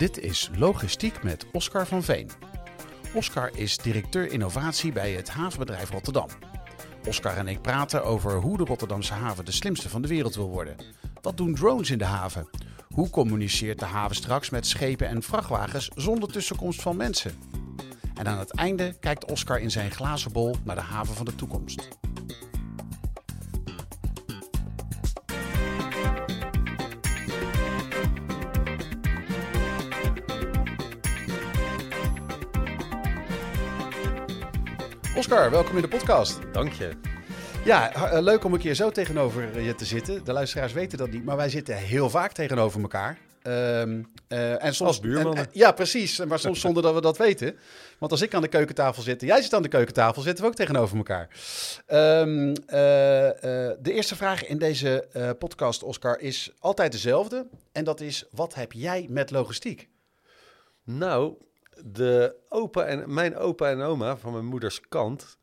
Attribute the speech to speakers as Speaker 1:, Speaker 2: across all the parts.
Speaker 1: Dit is Logistiek met Oscar van Veen. Oscar is directeur innovatie bij het havenbedrijf Rotterdam. Oscar en ik praten over hoe de Rotterdamse haven de slimste van de wereld wil worden. Wat doen drones in de haven? Hoe communiceert de haven straks met schepen en vrachtwagens zonder tussenkomst van mensen? En aan het einde kijkt Oscar in zijn glazen bol naar de haven van de toekomst. Oscar, welkom in de podcast.
Speaker 2: Dank je.
Speaker 1: Ja, eh, leuk om een keer zo tegenover je te zitten. De luisteraars weten dat niet, maar wij zitten heel vaak tegenover elkaar. Ehm, eh, en soms,
Speaker 2: Als buurmannen.
Speaker 1: en- en- ja, precies. Maar soms zonder dat we dat weten. Want als ik aan de keukentafel zit en jij zit aan de keukentafel, zitten we ook tegenover elkaar. Ehm, eh, eh, de eerste vraag in deze eh, podcast, Oscar, is altijd dezelfde. En dat is, wat heb jij met logistiek?
Speaker 2: Nou, de opa en, mijn opa en oma van mijn moeders kant,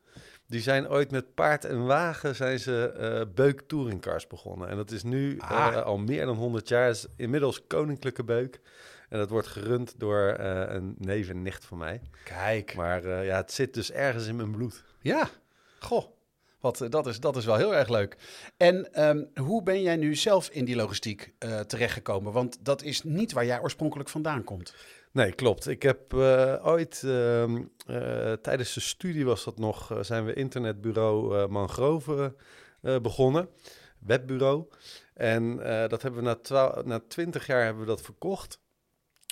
Speaker 2: die zijn ooit met paard en wagen zijn ze eh Beuk Touringcars begonnen. En dat is nu
Speaker 1: Ah.
Speaker 2: eh, al meer dan 100 jaar, is inmiddels Koninklijke Beuk. En dat wordt gerund door eh, een neef en nicht van mij.
Speaker 1: Kijk.
Speaker 2: Maar ja, het zit dus ergens in mijn bloed.
Speaker 1: Ja, goh. Wat, dat, is, dat is wel heel erg leuk. En ehm, hoe ben jij nu zelf in die logistiek terechtgekomen? Want dat is niet waar jij oorspronkelijk vandaan komt.
Speaker 2: Nee, klopt. Ik heb eh, ooit ehm, eh, tijdens de studie was dat nog, eh, zijn we internetbureau Mangrove begonnen, webbureau. En dat hebben we na, na 20 jaar hebben we dat verkocht.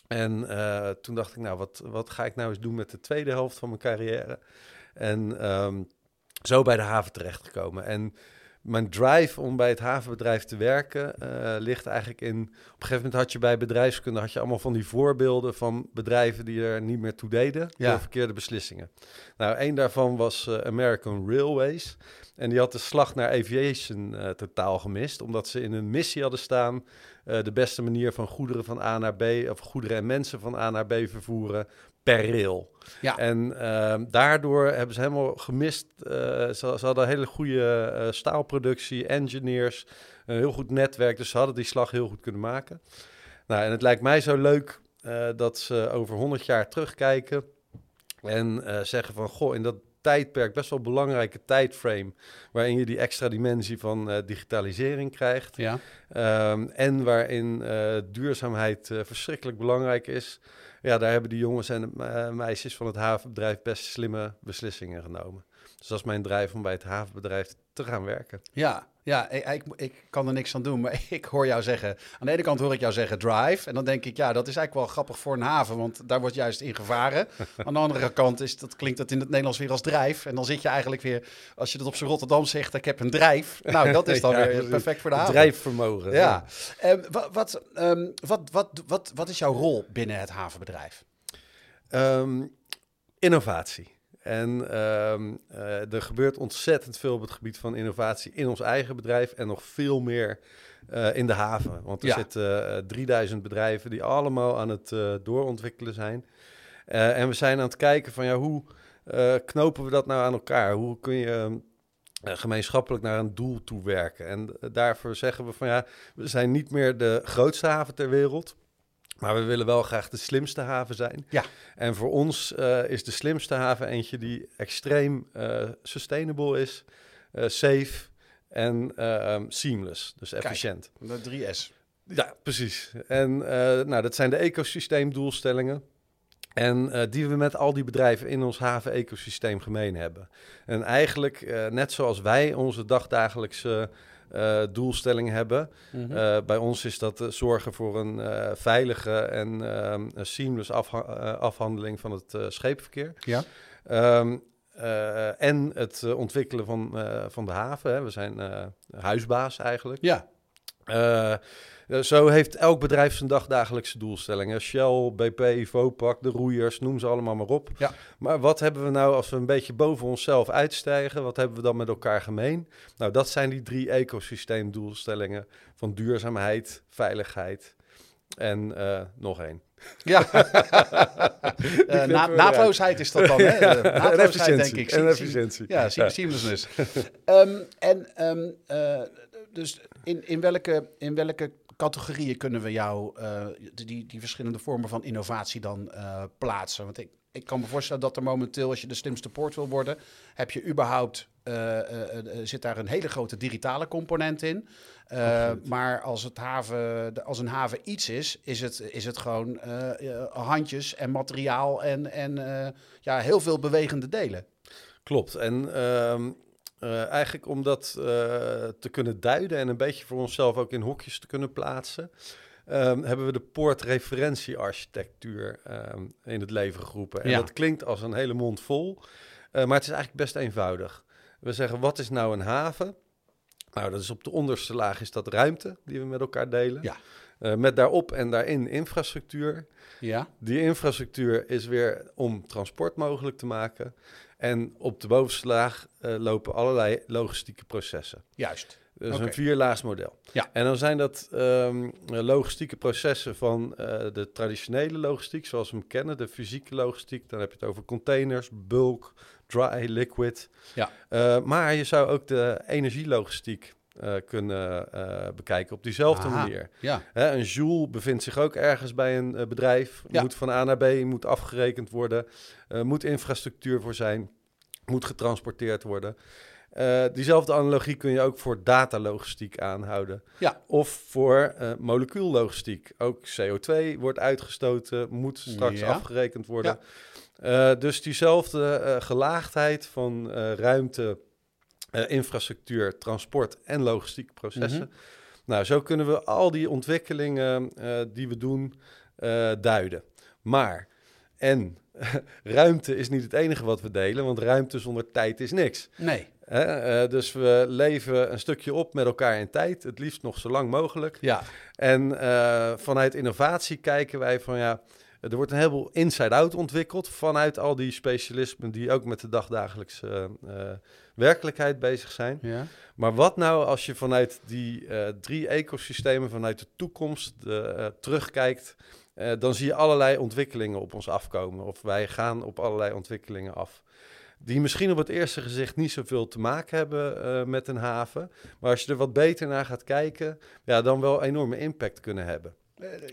Speaker 2: En toen dacht ik, nou, wat, wat ga ik nou eens doen met de tweede helft van mijn carrière? En ehm, zo bij de haven terechtgekomen. En mijn drive om bij het havenbedrijf te werken eh, ligt eigenlijk in... Op een gegeven moment had je bij bedrijfskunde had je allemaal van die voorbeelden van bedrijven die er niet meer toe deden
Speaker 1: Ja.
Speaker 2: door verkeerde beslissingen. Nou, één daarvan was eh, American Railways. En die had de slag naar aviation eh, totaal gemist, omdat ze in hun missie hadden staan de beste manier van goederen van A naar B, of goederen en mensen van A naar B vervoeren per rail.
Speaker 1: Ja.
Speaker 2: En ehm, daardoor hebben ze helemaal gemist. eh, ze, ze hadden een hele goede eh, staalproductie, engineers, een heel goed netwerk. Dus ze hadden die slag heel goed kunnen maken. Nou, en het lijkt mij zo leuk eh, dat ze over 100 jaar terugkijken en zeggen van, goh, in dat tijdperk, best wel belangrijke tijdframe, waarin je die extra dimensie van digitalisering krijgt.
Speaker 1: Ja.
Speaker 2: Ehm, en waarin duurzaamheid verschrikkelijk belangrijk is. Ja, daar hebben die jongens en eh, meisjes van het havenbedrijf best slimme beslissingen genomen. Dus dat is mijn drijf om bij het havenbedrijf te gaan werken.
Speaker 1: Ja, ja ik, ik, ik kan er niks aan doen, maar ik hoor jou zeggen... Aan de ene kant hoor ik jou zeggen drive. En dan denk ik, ja, dat is eigenlijk wel grappig voor een haven, want daar wordt juist in gevaren. aan de andere kant is, dat klinkt dat in het Nederlands weer als drijf. En dan zit je eigenlijk weer, als je dat op zijn Rotterdam zegt, ik heb een drijf. Nou, dat is dan
Speaker 2: Ja,
Speaker 1: weer perfect voor de haven.
Speaker 2: Drijfvermogen.
Speaker 1: Ja. Ehm, wat, wat, ehm, wat, wat, wat, wat is jouw rol binnen het havenbedrijf?
Speaker 2: Ehm, innovatie. En ehm, eh, er gebeurt ontzettend veel op het gebied van innovatie in ons eigen bedrijf en nog veel meer eh, in de haven. Want er
Speaker 1: Ja.
Speaker 2: zitten eh, 3000 bedrijven die allemaal aan het eh, doorontwikkelen zijn. Eh, en we zijn aan het kijken van ja, hoe eh, knopen we dat nou aan elkaar? Hoe kun je eh, gemeenschappelijk naar een doel toe werken? En eh, daarvoor zeggen we van ja, we zijn niet meer de grootste haven ter wereld. Maar we willen wel graag de slimste haven zijn.
Speaker 1: Ja.
Speaker 2: En voor ons eh, is de slimste haven eentje die extreem eh, sustainable is, eh, safe en seamless, dus efficiënt.
Speaker 1: De 3S.
Speaker 2: Ja, precies. En nou, dat zijn de ecosysteemdoelstellingen. En die we met al die bedrijven in ons haven-ecosysteem gemeen hebben. En eigenlijk, net zoals wij onze dagdagelijkse eh, doelstelling hebben.
Speaker 1: Mhm.
Speaker 2: eh, bij ons is dat eh, zorgen voor een veilige en ehm, een seamless afha- afhandeling van het scheepverkeer.
Speaker 1: Ja.
Speaker 2: Ehm, eh, en het ontwikkelen van, van de haven. Hè. We zijn huisbaas eigenlijk.
Speaker 1: Ja.
Speaker 2: Eh, zo heeft elk bedrijf zijn dagdagelijkse doelstellingen. Shell, BP, Vopak, de roeiers, noem ze allemaal maar op.
Speaker 1: Ja.
Speaker 2: Maar wat hebben we nou als we een beetje boven onszelf uitstijgen? Wat hebben we dan met elkaar gemeen? Nou, dat zijn die drie ecosysteemdoelstellingen van duurzaamheid, veiligheid en eh, nog één.
Speaker 1: Ja, uh, na, naadloosheid is dat dan, hè?
Speaker 2: Ja, naadloosheid, denk ik. En efficiëntie.
Speaker 1: Ja, seamlessness. um, en um, uh, dus in, in, welke, in welke categorieën kunnen we jou uh, die, die verschillende vormen van innovatie dan uh, plaatsen? Want ik, ik kan me voorstellen dat er momenteel, als je de slimste poort wil worden, heb je überhaupt, uh, zit daar een hele grote digitale component in. Maar als, het haven, als een haven iets is, is het, is het gewoon handjes en materiaal en, en ja, heel veel bewegende delen.
Speaker 2: Klopt. En ehm, uh, eigenlijk om dat uh, te kunnen duiden en een beetje voor onszelf ook in hokjes te kunnen plaatsen, um, hebben we de poortreferentiearchitectuur um, in het leven geroepen. En ja. dat klinkt als een hele mond vol, uh, maar het is eigenlijk best eenvoudig. We zeggen, wat is nou een haven? Nou, dat is op de onderste laag is dat ruimte die we met elkaar delen.
Speaker 1: Ja.
Speaker 2: met daarop en daarin infrastructuur.
Speaker 1: Ja.
Speaker 2: Die infrastructuur is weer om transport mogelijk te maken. En op de bovenste laag uh, lopen allerlei logistieke processen.
Speaker 1: Juist.
Speaker 2: Dus okay. een vierlaags model.
Speaker 1: Ja.
Speaker 2: En dan zijn dat um, logistieke processen van uh, de traditionele logistiek, zoals we hem kennen, de fysieke logistiek. Dan heb je het over containers, bulk, dry, liquid.
Speaker 1: Ja.
Speaker 2: Uh, maar je zou ook de energielogistiek uh, kunnen uh, bekijken op diezelfde
Speaker 1: Aha,
Speaker 2: manier.
Speaker 1: Ja.
Speaker 2: Hè, een joule bevindt zich ook ergens bij een uh, bedrijf,
Speaker 1: Ja.
Speaker 2: moet van A naar B, moet afgerekend worden, moet infrastructuur voor zijn, moet getransporteerd worden. Diezelfde analogie kun je ook voor datalogistiek aanhouden.
Speaker 1: Ja.
Speaker 2: Of voor molecuullogistiek. Ook CO2 wordt uitgestoten, moet straks
Speaker 1: Ja.
Speaker 2: afgerekend worden. Dus diezelfde gelaagdheid van ruimte, infrastructuur, transport en logistieke processen.
Speaker 1: Mhm.
Speaker 2: Nou, zo kunnen we al die ontwikkelingen die we doen duiden. Maar, en ruimte is niet het enige wat we delen, want ruimte zonder tijd is niks.
Speaker 1: Nee.
Speaker 2: Hè, dus we leven een stukje op met elkaar in tijd, het liefst nog zo lang mogelijk.
Speaker 1: Ja.
Speaker 2: En vanuit innovatie kijken wij van ja, er wordt een heleboel inside-out ontwikkeld vanuit al die specialismen die ook met de dagdagelijkse uh, werkelijkheid bezig zijn.
Speaker 1: Ja.
Speaker 2: Maar wat nou als je vanuit die drie ecosystemen, vanuit de toekomst terugkijkt, dan zie je allerlei ontwikkelingen op ons afkomen. Of wij gaan op allerlei ontwikkelingen af die misschien op het eerste gezicht niet zoveel te maken hebben met een haven. Maar als je er wat beter naar gaat kijken, ja, dan wel enorme impact kunnen hebben.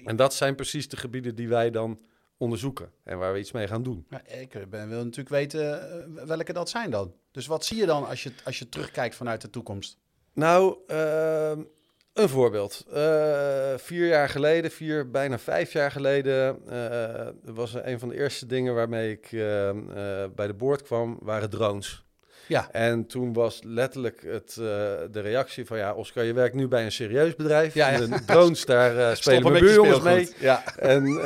Speaker 2: En dat zijn precies de gebieden die wij dan onderzoeken en waar we iets mee gaan doen.
Speaker 1: Ja, ik ben, wil natuurlijk weten uh, welke dat zijn dan. Dus wat zie je dan als je, als je terugkijkt vanuit de toekomst?
Speaker 2: Nou, uh, een voorbeeld. Uh, vier jaar geleden, vier, bijna vijf jaar geleden, uh, was een van de eerste dingen waarmee ik uh, bij de boord kwam, waren drones.
Speaker 1: Ja.
Speaker 2: En toen was letterlijk het, de reactie van, ja, Oscar, je werkt nu bij een serieus bedrijf.
Speaker 1: Ja, ja.
Speaker 2: De drones, daar spelen mijn buurjongens mee.
Speaker 1: Ja.
Speaker 2: En,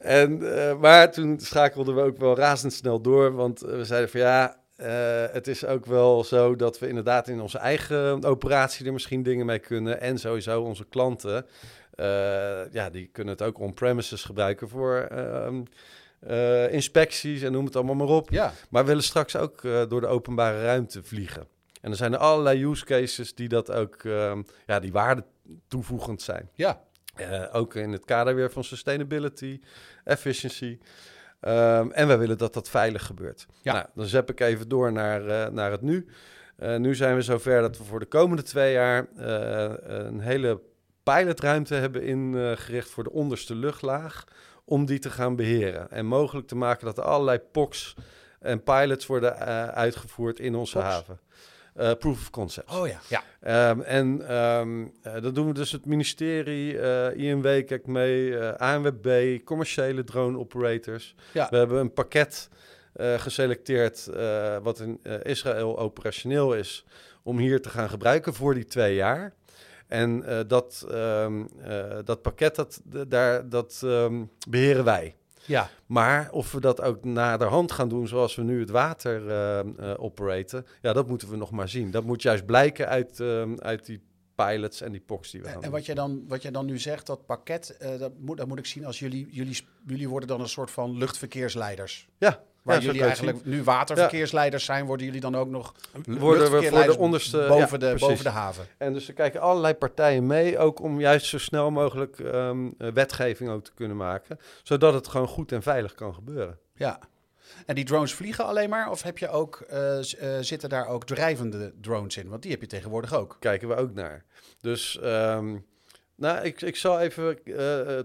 Speaker 2: en, maar toen schakelden we ook wel razendsnel door, want we zeiden van, ja, uh, het is ook wel zo dat we inderdaad in onze eigen operatie er misschien dingen mee kunnen. En sowieso onze klanten, uh, ja, die kunnen het ook on-premises gebruiken voor uh, inspecties en noem het allemaal maar op.
Speaker 1: Ja.
Speaker 2: Maar we willen straks ook door de openbare ruimte vliegen. En er zijn er allerlei use cases die dat ook, ja, die waarde toevoegend zijn.
Speaker 1: Ja.
Speaker 2: ook in het kader weer van sustainability, efficiency. Um, en wij willen dat dat veilig gebeurt.
Speaker 1: Ja.
Speaker 2: Nou, dan zep ik even door naar, naar het nu. Nu zijn we zover dat we voor de komende twee jaar een hele pilotruimte hebben ingericht voor de onderste luchtlaag. Om die te gaan beheren. En mogelijk te maken dat er allerlei POCs en pilots worden uitgevoerd in onze haven. Uh, proof of concept.
Speaker 1: Oh ja. ja.
Speaker 2: Um, en um, uh, dat doen we dus het ministerie, INW kijkt mee, ANWB, commerciële drone operators.
Speaker 1: Ja.
Speaker 2: We hebben een pakket geselecteerd wat in Israël operationeel is om hier te gaan gebruiken voor die twee jaar. En dat, um, dat pakket, dat, daar, dat beheren wij.
Speaker 1: Ja.
Speaker 2: Maar of we dat ook naderhand gaan doen zoals we nu het water uh, uh, operaten, ja, dat moeten we nog maar zien. Dat moet juist blijken uit, uh, uit die pilots en die POCs die we gaan
Speaker 1: En, wat jij, dan, wat jij dan nu zegt, dat pakket, eh, dat, moet, dat moet ik zien als jullie, jullie, jullie worden dan een soort van luchtverkeersleiders.
Speaker 2: Ja,
Speaker 1: Waar
Speaker 2: ja,
Speaker 1: jullie eigenlijk nu waterverkeersleiders zijn, worden jullie dan ook nog
Speaker 2: worden we voor de onderste...
Speaker 1: boven,
Speaker 2: ja,
Speaker 1: de,
Speaker 2: precies.
Speaker 1: boven de haven.
Speaker 2: En dus er kijken allerlei partijen mee, ook om juist zo snel mogelijk ehm, eh, wetgeving ook te kunnen maken, zodat het gewoon goed en veilig kan gebeuren.
Speaker 1: Ja. En die drones vliegen alleen maar? Of heb je ook, eh, eh, zitten daar ook drijvende drones in? Want die heb je tegenwoordig ook.
Speaker 2: Kijken we ook naar. Dus ehm, nou, ik, ik zal even eh,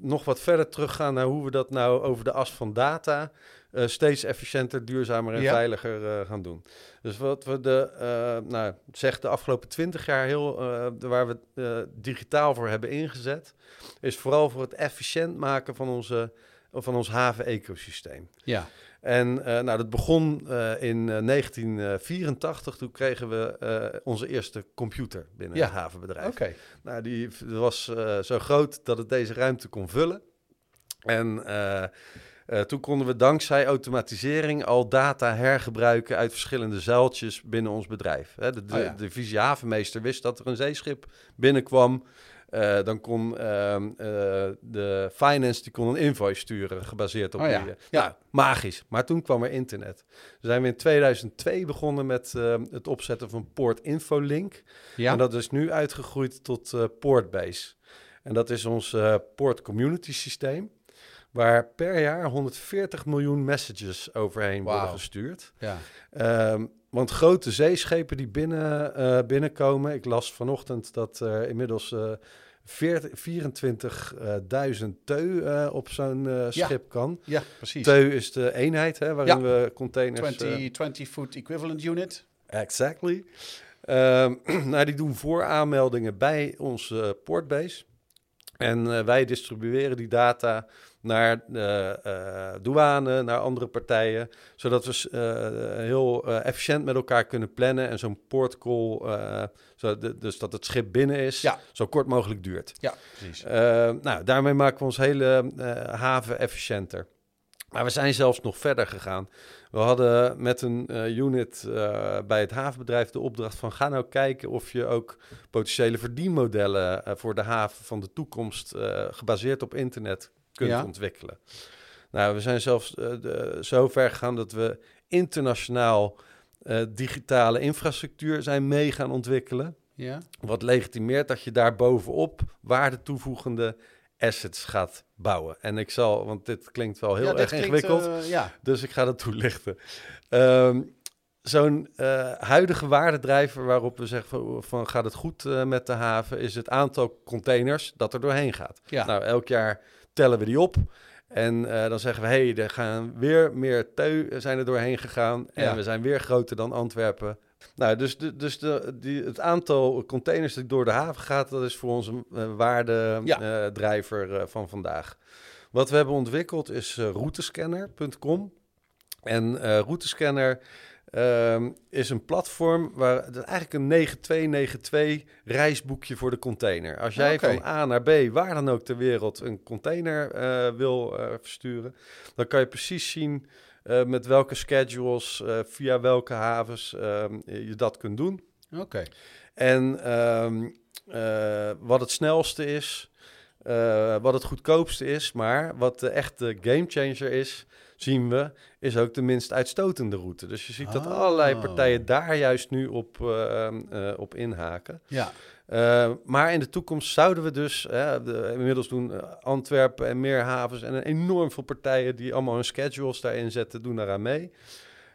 Speaker 2: nog wat verder teruggaan naar hoe we dat nou over de as van data eh, steeds efficiënter, duurzamer en
Speaker 1: Ja.
Speaker 2: veiliger eh, gaan doen. Dus wat we de, eh, nou, zeg de afgelopen twintig jaar heel, waar we digitaal voor hebben ingezet, is vooral voor het efficiënt maken van, onze, van ons haven-ecosysteem.
Speaker 1: Ja.
Speaker 2: En nou, dat begon in eh, 1984. Toen kregen we onze eerste computer binnen
Speaker 1: Ja.
Speaker 2: het havenbedrijf.
Speaker 1: Oké.
Speaker 2: Nou, die was zo groot dat het deze ruimte kon vullen. En eh, toen konden we dankzij automatisering al data hergebruiken uit verschillende zuiltjes binnen ons bedrijf. Hè, de, de
Speaker 1: Oh ja.
Speaker 2: havenmeester wist dat er een zeeschip binnenkwam. Eh, dan kon ehm, eh, de finance die kon een invoice sturen gebaseerd op
Speaker 1: Oh ja.
Speaker 2: die.
Speaker 1: Ja.
Speaker 2: Nou, magisch. Maar toen kwam er internet. Dus zijn we in 2002 begonnen met het opzetten van Port Infolink.
Speaker 1: Ja.
Speaker 2: En dat is nu uitgegroeid tot Portbase. En dat is ons Port Community systeem. Waar per jaar 140 miljoen messages overheen worden gestuurd.
Speaker 1: ja.
Speaker 2: Ehm, want grote zeeschepen die binnen, eh, binnenkomen. Ik las vanochtend dat er inmiddels eh 24.000 teu eh, op zo'n
Speaker 1: Ja.
Speaker 2: schip kan.
Speaker 1: ja, precies.
Speaker 2: Teu is de eenheid hè, waarin we containers... eh,
Speaker 1: 20, 20 foot equivalent unit.
Speaker 2: Exactly. Ehm, nou, die doen vooraanmeldingen bij onze portbase. En eh, wij distribueren die data naar de eh, douane, naar andere partijen, zodat we eh, heel eh, efficiënt met elkaar kunnen plannen en zo'n portcall, eh, dus dat het schip binnen is,
Speaker 1: Ja.
Speaker 2: zo kort mogelijk duurt.
Speaker 1: Ja, precies.
Speaker 2: Eh, nou, daarmee maken we ons hele eh, haven efficiënter. Maar we zijn zelfs nog verder gegaan. We hadden met een eh, unit eh, bij het havenbedrijf de opdracht van... ga nou kijken of je ook potentiële verdienmodellen... eh, voor de haven van de toekomst gebaseerd op internet kunt
Speaker 1: Ja.
Speaker 2: ontwikkelen. Nou, we zijn zelfs de, zo ver gegaan dat we internationaal... digitale infrastructuur zijn mee gaan ontwikkelen.
Speaker 1: Ja.
Speaker 2: Wat legitimeert dat je daar bovenop waarde toevoegende assets gaat bouwen. En ik zal, want dit klinkt wel heel
Speaker 1: ja,
Speaker 2: erg
Speaker 1: klinkt,
Speaker 2: ingewikkeld,
Speaker 1: eh, ja.
Speaker 2: dus ik ga dat toelichten. Ehm, Zo'n eh, huidige waardedrijver waarop we zeggen van, van gaat het goed eh, met de haven, is het aantal containers dat er doorheen gaat.
Speaker 1: Ja.
Speaker 2: Nou, elk jaar tellen we die op. En dan zeggen we, hé, hey, er gaan weer meer teu zijn er doorheen gegaan. En we zijn weer groter dan Antwerpen. Nou, dus, de, dus de, die, het aantal containers dat door de haven gaat, dat is voor ons een eh, waardedrijver eh, van vandaag. Wat we hebben ontwikkeld is eh, routescanner.com. En eh, routescanner ehm, is een platform waar eigenlijk een 9292 reisboekje voor de container. Als jij van A naar B, waar dan ook ter wereld, een container eh, wil eh, versturen, dan kan je precies zien eh, met welke schedules, eh, via welke havens ehm, je dat kunt doen.
Speaker 1: Oké.
Speaker 2: En ehm, eh, wat het snelste is, wat het goedkoopste is, maar wat de echte gamechanger is, zien we, is ook de minst uitstotende route. Dus je ziet dat
Speaker 1: Oh.
Speaker 2: allerlei partijen daar juist nu op, eh, eh, op inhaken.
Speaker 1: Ja.
Speaker 2: Eh, maar in de toekomst zouden we dus, hè, de, inmiddels doen eh, Antwerpen en meer havens en enorm veel partijen die allemaal hun schedules daarin zetten, doen daaraan mee.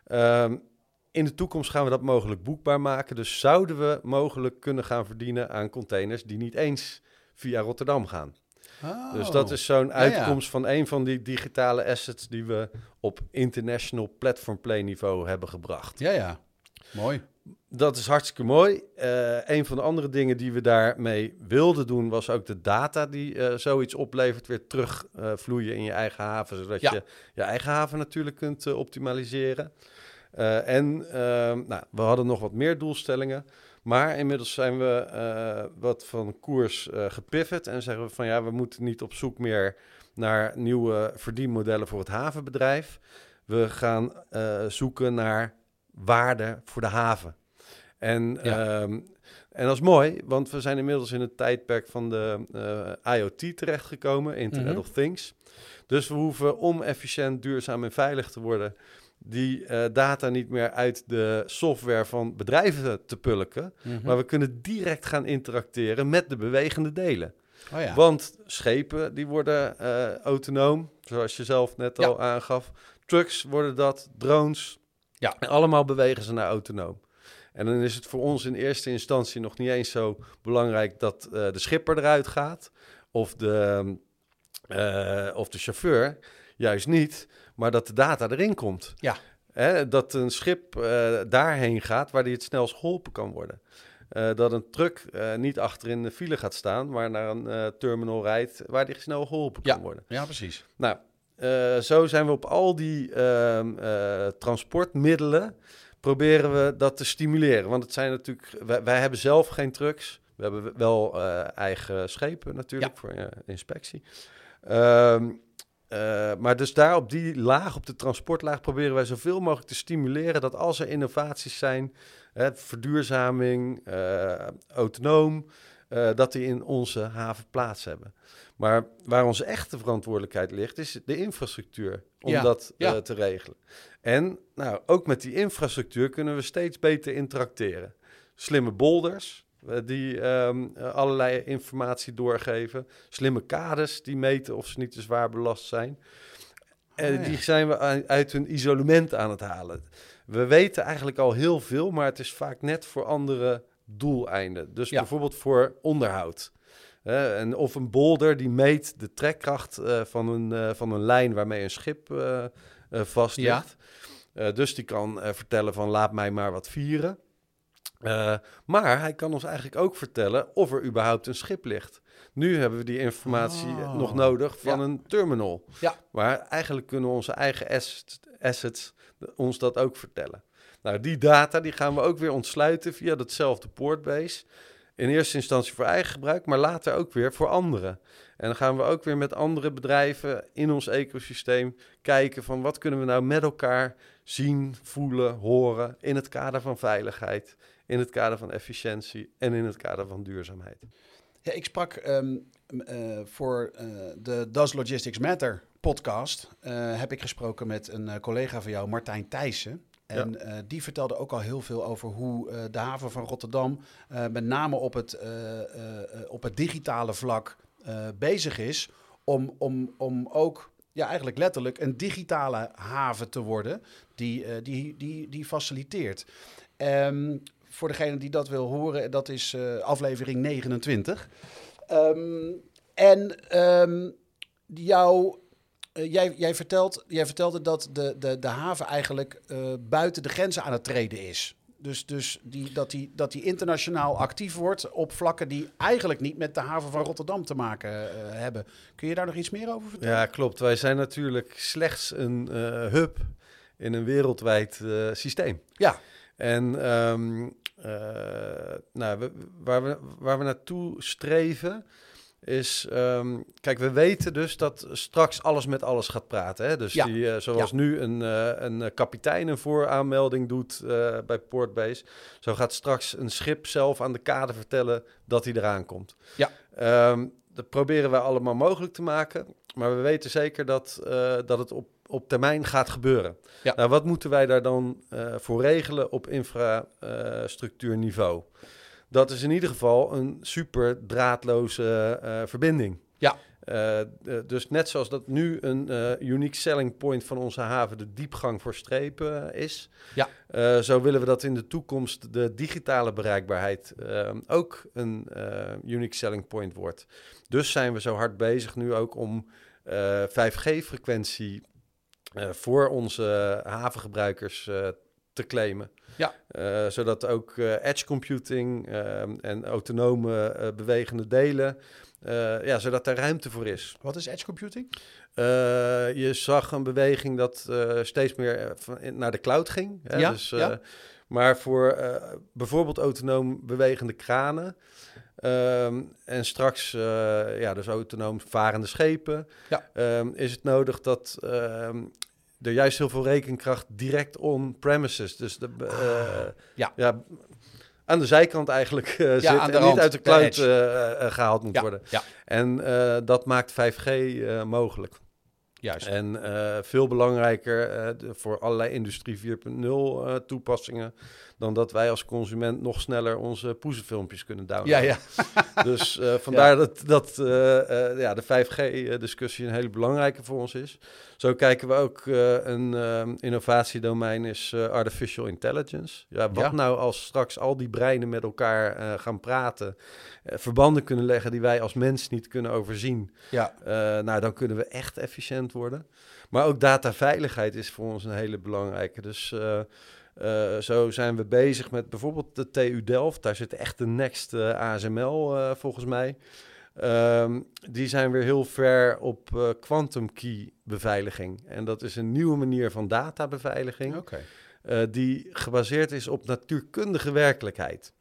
Speaker 2: Ehm, in de toekomst gaan we dat mogelijk boekbaar maken. Dus zouden we mogelijk kunnen gaan verdienen aan containers die niet eens via Rotterdam gaan. Dus dat
Speaker 1: Oh.
Speaker 2: is zo'n
Speaker 1: ja.
Speaker 2: uitkomst van een van die digitale assets die we op international platform play niveau hebben gebracht.
Speaker 1: Ja, ja. Mooi.
Speaker 2: Dat is hartstikke mooi. Eh, een van de andere dingen die we daarmee wilden doen, was ook de data die eh, zoiets oplevert, weer terugvloeien vloeien in je eigen haven, zodat
Speaker 1: Ja.
Speaker 2: je je eigen haven natuurlijk kunt eh, optimaliseren. Eh, en ehm, nou, we hadden nog wat meer doelstellingen, maar inmiddels zijn we eh, wat van koers eh gepivot en zeggen we van ja, we moeten niet op zoek meer naar nieuwe verdienmodellen voor het havenbedrijf. We gaan eh, zoeken naar waarde voor de haven. En
Speaker 1: Ja.
Speaker 2: ehm, En dat is mooi, want we zijn inmiddels in het tijdperk van de uh, IoT terechtgekomen, Internet
Speaker 1: Mhm.
Speaker 2: of Things. Dus we hoeven om efficiënt, duurzaam en veilig te worden, die eh, data niet meer uit de software van bedrijven te pulken.
Speaker 1: Mhm.
Speaker 2: Maar we kunnen direct gaan interacteren met de bewegende delen.
Speaker 1: oh ja.
Speaker 2: Want schepen die worden eh, autonoom, zoals je zelf net
Speaker 1: Ja.
Speaker 2: al aangaf. Trucks worden dat, drones.
Speaker 1: Ja.
Speaker 2: En allemaal bewegen ze naar autonoom. En dan is het voor ons in eerste instantie nog niet eens zo belangrijk dat eh, de schipper eruit gaat. Of de, eh, of de chauffeur. Juist niet. Maar dat de data erin komt.
Speaker 1: Ja.
Speaker 2: Hè, dat een schip eh, daarheen gaat waar die het snelst geholpen kan worden. Dat een truck niet achter in de file gaat staan, maar naar een terminal rijdt waar die snel geholpen kan worden.
Speaker 1: ja, precies.
Speaker 2: Nou, eh, zo zijn we op al die ehm, eh, transportmiddelen proberen we dat te stimuleren. Want het zijn natuurlijk, wij, wij hebben zelf geen trucks. We hebben wel eh, eigen schepen natuurlijk voor inspectie. Ehm, eh, maar dus daar op die laag, op de transportlaag, proberen wij zoveel mogelijk te stimuleren dat als er innovaties zijn, hè, verduurzaming, autonoom, eh, dat die in onze haven plaats hebben. Maar waar onze echte verantwoordelijkheid ligt, is de infrastructuur om
Speaker 1: Ja,
Speaker 2: dat
Speaker 1: ja.
Speaker 2: eh, te regelen. En nou, ook met die infrastructuur kunnen we steeds beter interacteren. Slimme bolders eh, die ehm, eh, allerlei informatie doorgeven. Slimme kades die meten of ze niet te zwaar belast zijn. En
Speaker 1: Ah, ja.
Speaker 2: die zijn we uit hun isolement aan het halen. We weten eigenlijk al heel veel, maar het is vaak net voor andere doeleinden. Dus
Speaker 1: Ja.
Speaker 2: bijvoorbeeld voor onderhoud. En of een bolder die meet de trekkracht eh, van, een, eh, van een lijn waarmee een schip eh, vast
Speaker 1: Ja.
Speaker 2: ligt. Dus die kan vertellen van laat mij maar wat vieren. Maar hij kan ons eigenlijk ook vertellen of er überhaupt een schip ligt. Nu hebben we die informatie
Speaker 1: Oh.
Speaker 2: nog nodig van
Speaker 1: Ja.
Speaker 2: een terminal.
Speaker 1: Ja.
Speaker 2: Maar eigenlijk kunnen onze eigen assets, assets ons dat ook vertellen. Nou, die data die gaan we ook weer ontsluiten via datzelfde portbase. In eerste instantie voor eigen gebruik, maar later ook weer voor anderen. En dan gaan we ook weer met andere bedrijven in ons ecosysteem kijken van wat kunnen we nou met elkaar zien, voelen, horen in het kader van veiligheid, in het kader van efficiëntie en in het kader van duurzaamheid.
Speaker 1: Ja, ik sprak ehm, eh, voor eh, de Does Logistics Matter podcast. eh, heb ik gesproken met een collega van jou, Martijn Thijssen. En eh, die vertelde ook al heel veel over hoe eh, de haven van Rotterdam, eh, met name op het, op het digitale vlak, bezig is om, om, om ook ja, eigenlijk letterlijk een digitale haven te worden die, die, die, die faciliteert. Ehm, voor degene die dat wil horen, dat is aflevering 29. Ehm, en ehm, jou, eh, jij, jij, vertelt, jij vertelde dat de, de, de haven eigenlijk eh, buiten de grenzen aan het treden is. Dus, dus die, dat, die, dat die internationaal actief wordt op vlakken die eigenlijk niet met de haven van Rotterdam te maken eh, hebben. Kun je daar nog iets meer over vertellen?
Speaker 2: Ja, klopt. Wij zijn natuurlijk slechts een hub in een wereldwijd systeem.
Speaker 1: Ja.
Speaker 2: En ehm, eh, nou, we, waar, we, waar we naartoe streven is... ehm, kijk, we weten dus dat straks alles met alles gaat praten. Hè? Dus
Speaker 1: Ja.
Speaker 2: die, eh, zoals nu een, eh, een eh, kapitein een vooraanmelding doet bij Portbase... zo gaat straks een schip zelf aan de kade vertellen dat hij eraan komt.
Speaker 1: Ja.
Speaker 2: Ehm, dat proberen wij allemaal mogelijk te maken. Maar we weten zeker dat, dat het op, op termijn gaat gebeuren.
Speaker 1: Ja.
Speaker 2: Nou, wat moeten wij daar dan voor regelen op infrastructuurniveau? Dat is in ieder geval een super draadloze eh, verbinding.
Speaker 1: Ja.
Speaker 2: Eh, eh, dus net zoals dat nu een eh, unique selling point van onze haven de diepgang voor strepen is,
Speaker 1: Ja.
Speaker 2: zo willen we dat in de toekomst de digitale bereikbaarheid ook een unique selling point wordt. Dus zijn we zo hard bezig nu ook om eh 5G-frequentie eh, voor onze havengebruikers te claimen.
Speaker 1: Ja.
Speaker 2: Eh, zodat ook eh, edge computing eh, en autonome eh, bewegende delen, ja, zodat daar ruimte voor is.
Speaker 1: Wat is edge computing?
Speaker 2: Je zag een beweging dat steeds meer naar de cloud ging. Hè?
Speaker 1: Ja,
Speaker 2: Dus,
Speaker 1: ja.
Speaker 2: Maar voor bijvoorbeeld autonoom bewegende kranen. ehm, en straks, ja, dus autonoom varende schepen.
Speaker 1: Ja.
Speaker 2: ehm, is het nodig dat ehm, er juist heel veel rekenkracht direct on-premises. Dus de, eh,
Speaker 1: ja.
Speaker 2: ja, aan de zijkant eigenlijk eh, zit en
Speaker 1: rand,
Speaker 2: niet uit de cloud eh, eh, gehaald moet
Speaker 1: Ja,
Speaker 2: worden.
Speaker 1: ja.
Speaker 2: En dat maakt 5G eh, mogelijk.
Speaker 1: Juist.
Speaker 2: En eh, veel belangrijker eh, voor allerlei industrie 4.0 eh, toepassingen dan dat wij als consument nog sneller onze poezenfilmpjes kunnen
Speaker 1: ja,
Speaker 2: downloaden.
Speaker 1: ja.
Speaker 2: Dus eh, vandaar dat, dat ja, de 5G-discussie een hele belangrijke voor ons is. Zo kijken we ook een eh, innovatiedomein is artificial intelligence. Ja, wat
Speaker 1: Ja.
Speaker 2: nou als straks al die breinen met elkaar gaan praten, verbanden kunnen leggen die wij als mens niet kunnen overzien.
Speaker 1: ja.
Speaker 2: Nou, dan kunnen we echt efficiënt worden. Maar ook dataveiligheid is voor ons een hele belangrijke. Dus eh, eh, zo zijn we bezig met bijvoorbeeld de TU Delft. Daar zit echt de next eh, ASML volgens mij. Ehm, die zijn weer heel ver op quantum key beveiliging. En dat is een nieuwe manier van databeveiliging. Die gebaseerd is op natuurkundige werkelijkheid.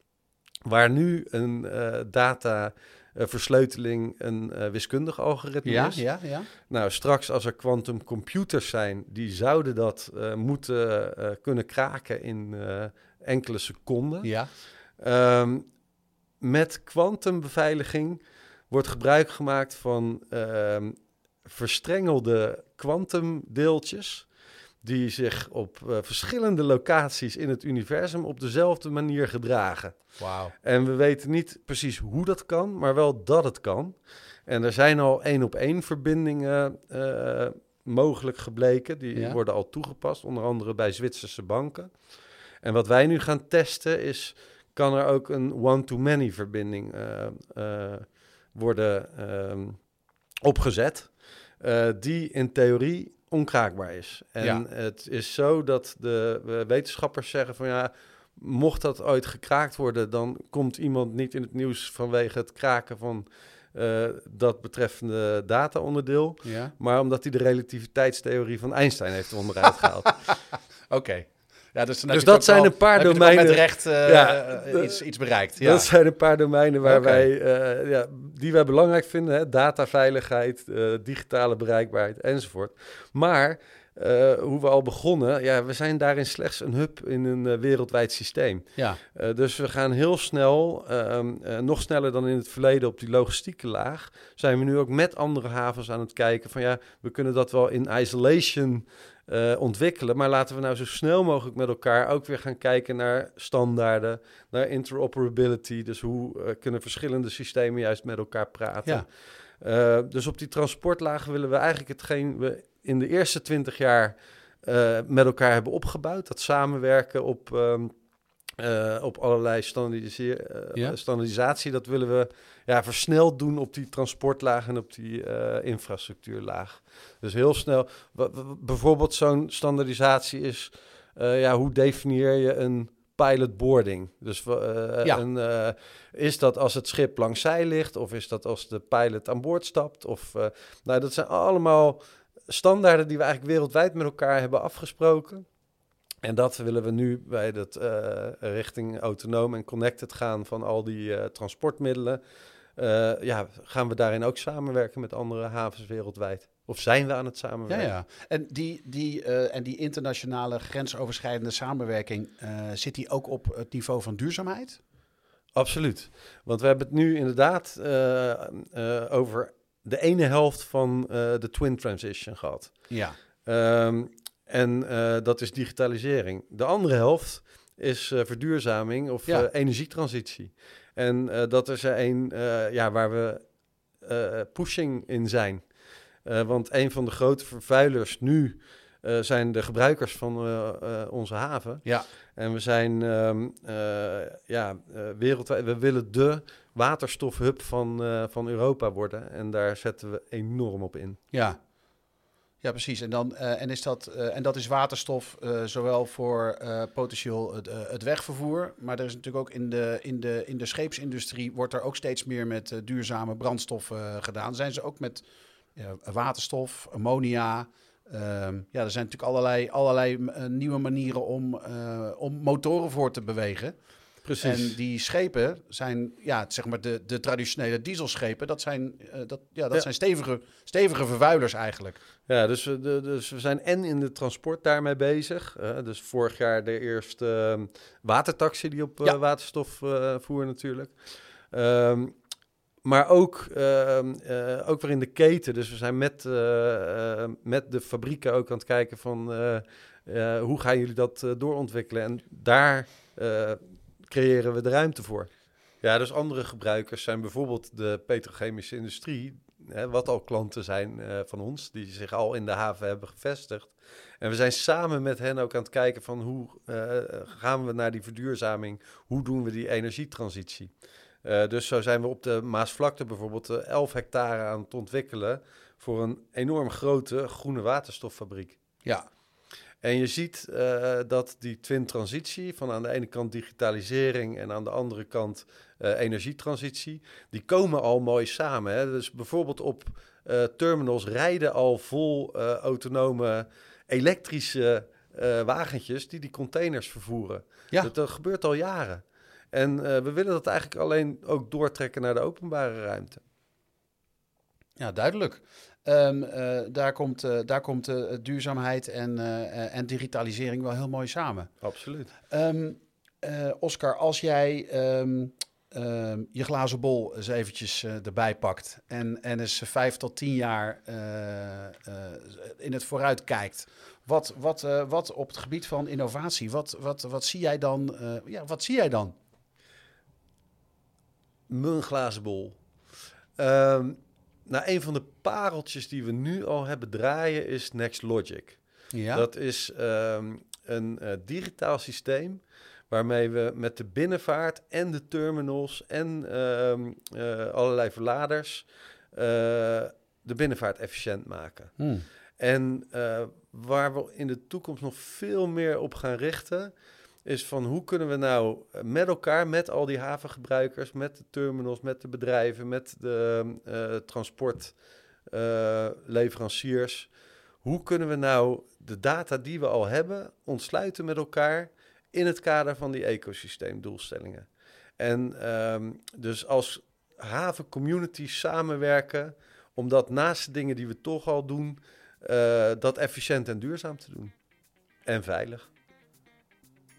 Speaker 2: Waar nu een data eh, versleuteling een eh, wiskundig algoritme
Speaker 1: Ja,
Speaker 2: is.
Speaker 1: ja, ja.
Speaker 2: Nou, straks als er quantum computers zijn, die zouden dat eh, moeten kunnen kraken in enkele seconden.
Speaker 1: Ja.
Speaker 2: Ehm, met kwantumbeveiliging wordt gebruik gemaakt van ehm, verstrengelde kwantumdeeltjes die zich op eh, verschillende locaties in het universum op dezelfde manier gedragen.
Speaker 1: Wauw.
Speaker 2: En we weten niet precies hoe dat kan, maar wel dat het kan. En er zijn al één op één verbindingen eh, mogelijk gebleken. Die
Speaker 1: Ja.
Speaker 2: worden al toegepast, onder andere bij Zwitserse banken. En wat wij nu gaan testen is, kan er ook een one-to-many verbinding eh, worden ehm, opgezet, die in theorie onkraakbaar is. En
Speaker 1: Ja.
Speaker 2: het is zo dat de eh, wetenschappers zeggen van ja, mocht dat ooit gekraakt worden, dan komt iemand niet in het nieuws vanwege het kraken van eh, dat betreffende data-onderdeel,
Speaker 1: Ja.
Speaker 2: maar omdat hij de relativiteitstheorie van Einstein heeft onderuit gehaald.
Speaker 1: Oké. Ja, dus
Speaker 2: Dus dat zijn een paar domeinen-
Speaker 1: met recht eh,
Speaker 2: Ja,
Speaker 1: eh, iets, iets bereikt. Ja.
Speaker 2: Dat zijn een paar domeinen waar wij, eh, ja, die wij belangrijk vinden. Hè? Dataveiligheid, digitale bereikbaarheid enzovoort. Maar hoe we al begonnen, ja, we zijn daarin slechts een hub in een wereldwijd systeem.
Speaker 1: ja.
Speaker 2: Dus we gaan heel snel, ehm, eh, nog sneller dan in het verleden op die logistieke laag, zijn we nu ook met andere havens aan het kijken van ja, we kunnen dat wel in isolation eh, ontwikkelen, maar laten we nou zo snel mogelijk met elkaar ook weer gaan kijken naar standaarden, naar interoperability, dus hoe eh, kunnen verschillende systemen juist met elkaar praten.
Speaker 1: Ja.
Speaker 2: Eh, dus op die transportlaag willen we eigenlijk hetgeen we in de eerste twintig jaar met elkaar hebben opgebouwd. Dat samenwerken op, ehm, eh, op allerlei eh,
Speaker 1: Ja.
Speaker 2: standaardisatie. Dat willen we ja, versneld doen op die transportlaag en op die eh, infrastructuurlaag. Dus heel snel. bijvoorbeeld zo'n standaardisatie is, ja, hoe definieer je een pilot boarding? Dus
Speaker 1: Ja.
Speaker 2: een, is dat als het schip langs zij ligt of is dat als de pilot aan boord stapt? Of, nou, dat zijn allemaal standaarden die we eigenlijk wereldwijd met elkaar hebben afgesproken. En dat willen we nu bij dat eh, richting autonoom en connected gaan van al die eh, transportmiddelen. Eh, ja, gaan we daarin ook samenwerken met andere havens wereldwijd? Of zijn we aan het
Speaker 1: Ja,
Speaker 2: samenwerken?
Speaker 1: ja. En die, die, en die internationale grensoverschrijdende samenwerking, zit die ook op het niveau van duurzaamheid?
Speaker 2: Absoluut. Want we hebben het nu inderdaad over de ene helft van de twin transition gehad.
Speaker 1: Ja.
Speaker 2: Ehm, en eh, dat is digitalisering. De andere helft is eh, verduurzaming of
Speaker 1: Ja.
Speaker 2: eh, energietransitie. En dat is er een ja, waar we pushing in zijn. Want een van de grote vervuilers nu zijn de gebruikers van onze haven.
Speaker 1: Ja.
Speaker 2: En we zijn ehm, eh, ja, wereldwijd, we willen de waterstofhub van, van Europa worden. En daar zetten we enorm op in.
Speaker 1: Ja. Ja, precies. En, dan, eh, en, is dat, eh, en dat is waterstof eh, zowel voor potentieel het, het wegvervoer, maar er is natuurlijk ook in de, in, de, in de scheepsindustrie wordt er ook steeds meer met duurzame brandstof eh, gedaan. Zijn ze ook met waterstof, ammonia. ehm, ja, er zijn natuurlijk allerlei, allerlei nieuwe manieren om, om motoren voor te bewegen.
Speaker 2: Precies.
Speaker 1: En die schepen zijn, ja, zeg maar de, de traditionele dieselschepen, dat zijn, eh, dat, ja, dat
Speaker 2: Ja.
Speaker 1: zijn stevige, stevige vervuilers eigenlijk.
Speaker 2: Ja, dus, we- de, dus we zijn en in de transport daarmee bezig. Dus vorig jaar de eerste ehm, watertaxi die op eh,
Speaker 1: Ja.
Speaker 2: waterstof eh, voer natuurlijk. Ehm, maar ook, ehm, eh, ook weer in de keten. Dus we zijn met, met de fabrieken ook aan het kijken van... hoe gaan jullie dat doorontwikkelen? En daar creëren we de ruimte voor. Ja, dus andere gebruikers zijn bijvoorbeeld de petrochemische industrie, hè, wat al klanten zijn eh, van ons, die zich al in de haven hebben gevestigd. En we zijn samen met hen ook aan het kijken van hoe eh, gaan we naar die verduurzaming, hoe doen we die energietransitie. Eh, dus zo zijn we op de Maasvlakte bijvoorbeeld eh, 11 hectare aan het ontwikkelen voor een enorm grote groene waterstoffabriek.
Speaker 1: Ja,
Speaker 2: En je ziet eh, dat die twin-transitie, van aan de ene kant digitalisering en aan de andere kant eh, energietransitie, die komen al mooi samen. Hè? Dus bijvoorbeeld op eh, terminals rijden al vol autonome elektrische wagentjes die die containers vervoeren.
Speaker 1: Ja.
Speaker 2: Dat, dat gebeurt al jaren. En we willen dat eigenlijk alleen ook doortrekken naar de openbare ruimte.
Speaker 1: ja duidelijk. Ehm, eh, daar komt, eh, daar komt eh, duurzaamheid en, en digitalisering wel heel mooi samen.
Speaker 2: Absoluut.
Speaker 1: Ehm, eh, Oscar, als jij ehm, je glazen bol eens eventjes erbij pakt en, en eens vijf tot tien jaar in het vooruit kijkt, wat, wat, wat op het gebied van innovatie, wat, wat, wat zie jij dan? ja, wat zie jij dan?
Speaker 2: Mijn glazen bol. Ehm, nou, een van de pareltjes die we nu al hebben draaien is Next Logic.
Speaker 1: Ja,
Speaker 2: Dat is ehm, een eh, digitaal systeem waarmee we met de binnenvaart en de terminals en ehm, eh, allerlei verladers eh, de binnenvaart efficiënt maken.
Speaker 1: Hmm.
Speaker 2: En waar we in de toekomst nog veel meer op gaan richten, is van hoe kunnen we nou eh, met elkaar, met al die havengebruikers, met de terminals, met de bedrijven, met de eh, transportleveranciers, hoe kunnen we nou de data die we al hebben ontsluiten met elkaar in het kader van die ecosysteemdoelstellingen? En ehm, dus als havencommunities samenwerken om dat naast de dingen die we toch al doen, eh, dat efficiënt en duurzaam te doen. En veilig.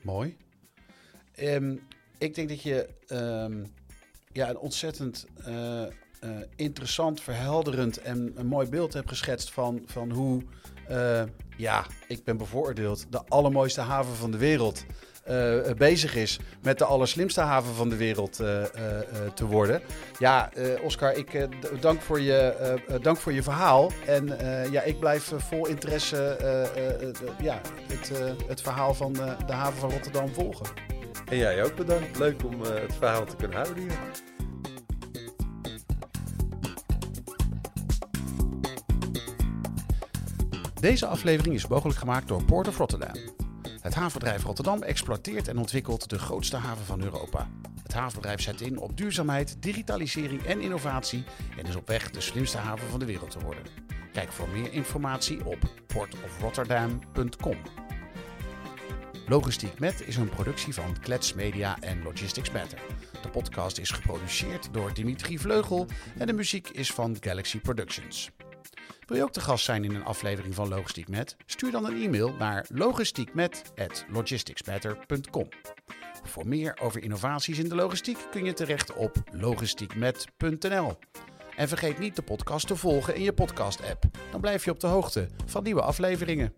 Speaker 1: Mooi. Ehm, ik denk dat je ehm, ja, een ontzettend eh, eh, interessant, verhelderend en een mooi beeld hebt geschetst van, van hoe, eh, ja, ik ben bevooroordeeld, de allermooiste haven van de wereld eh, bezig is met de allerslimste haven van de wereld eh, eh, eh, te worden. Ja, eh, Oscar, ik eh, dank, voor je, eh, eh, dank voor je verhaal. En eh, ja, ik blijf eh, vol interesse eh, eh, eh, ja, het, eh, het verhaal van eh, de haven van Rotterdam volgen.
Speaker 2: En jij ook bedankt. Leuk om eh, het verhaal te kunnen houden hier.
Speaker 1: Deze aflevering is mogelijk gemaakt door Port of Rotterdam. Het havenbedrijf Rotterdam exploiteert en ontwikkelt de grootste haven van Europa. Het havenbedrijf zet in op duurzaamheid, digitalisering en innovatie en is op weg de slimste haven van de wereld te worden. Kijk voor meer informatie op portofrotterdam.com. Logistiek Met is een productie van Klets Media en Logistics Matter. De podcast is geproduceerd door Dimitri Vleugel en de muziek is van Galaxy Productions. Wil je ook te gast zijn in een aflevering van Logistiek Met? Stuur dan een e-mail naar logistiekmet@logisticsmatter.com. Voor meer over innovaties in de logistiek kun je terecht op logistiekmet.nl. En vergeet niet de podcast te volgen in je podcast-app. Dan blijf je op de hoogte van nieuwe afleveringen.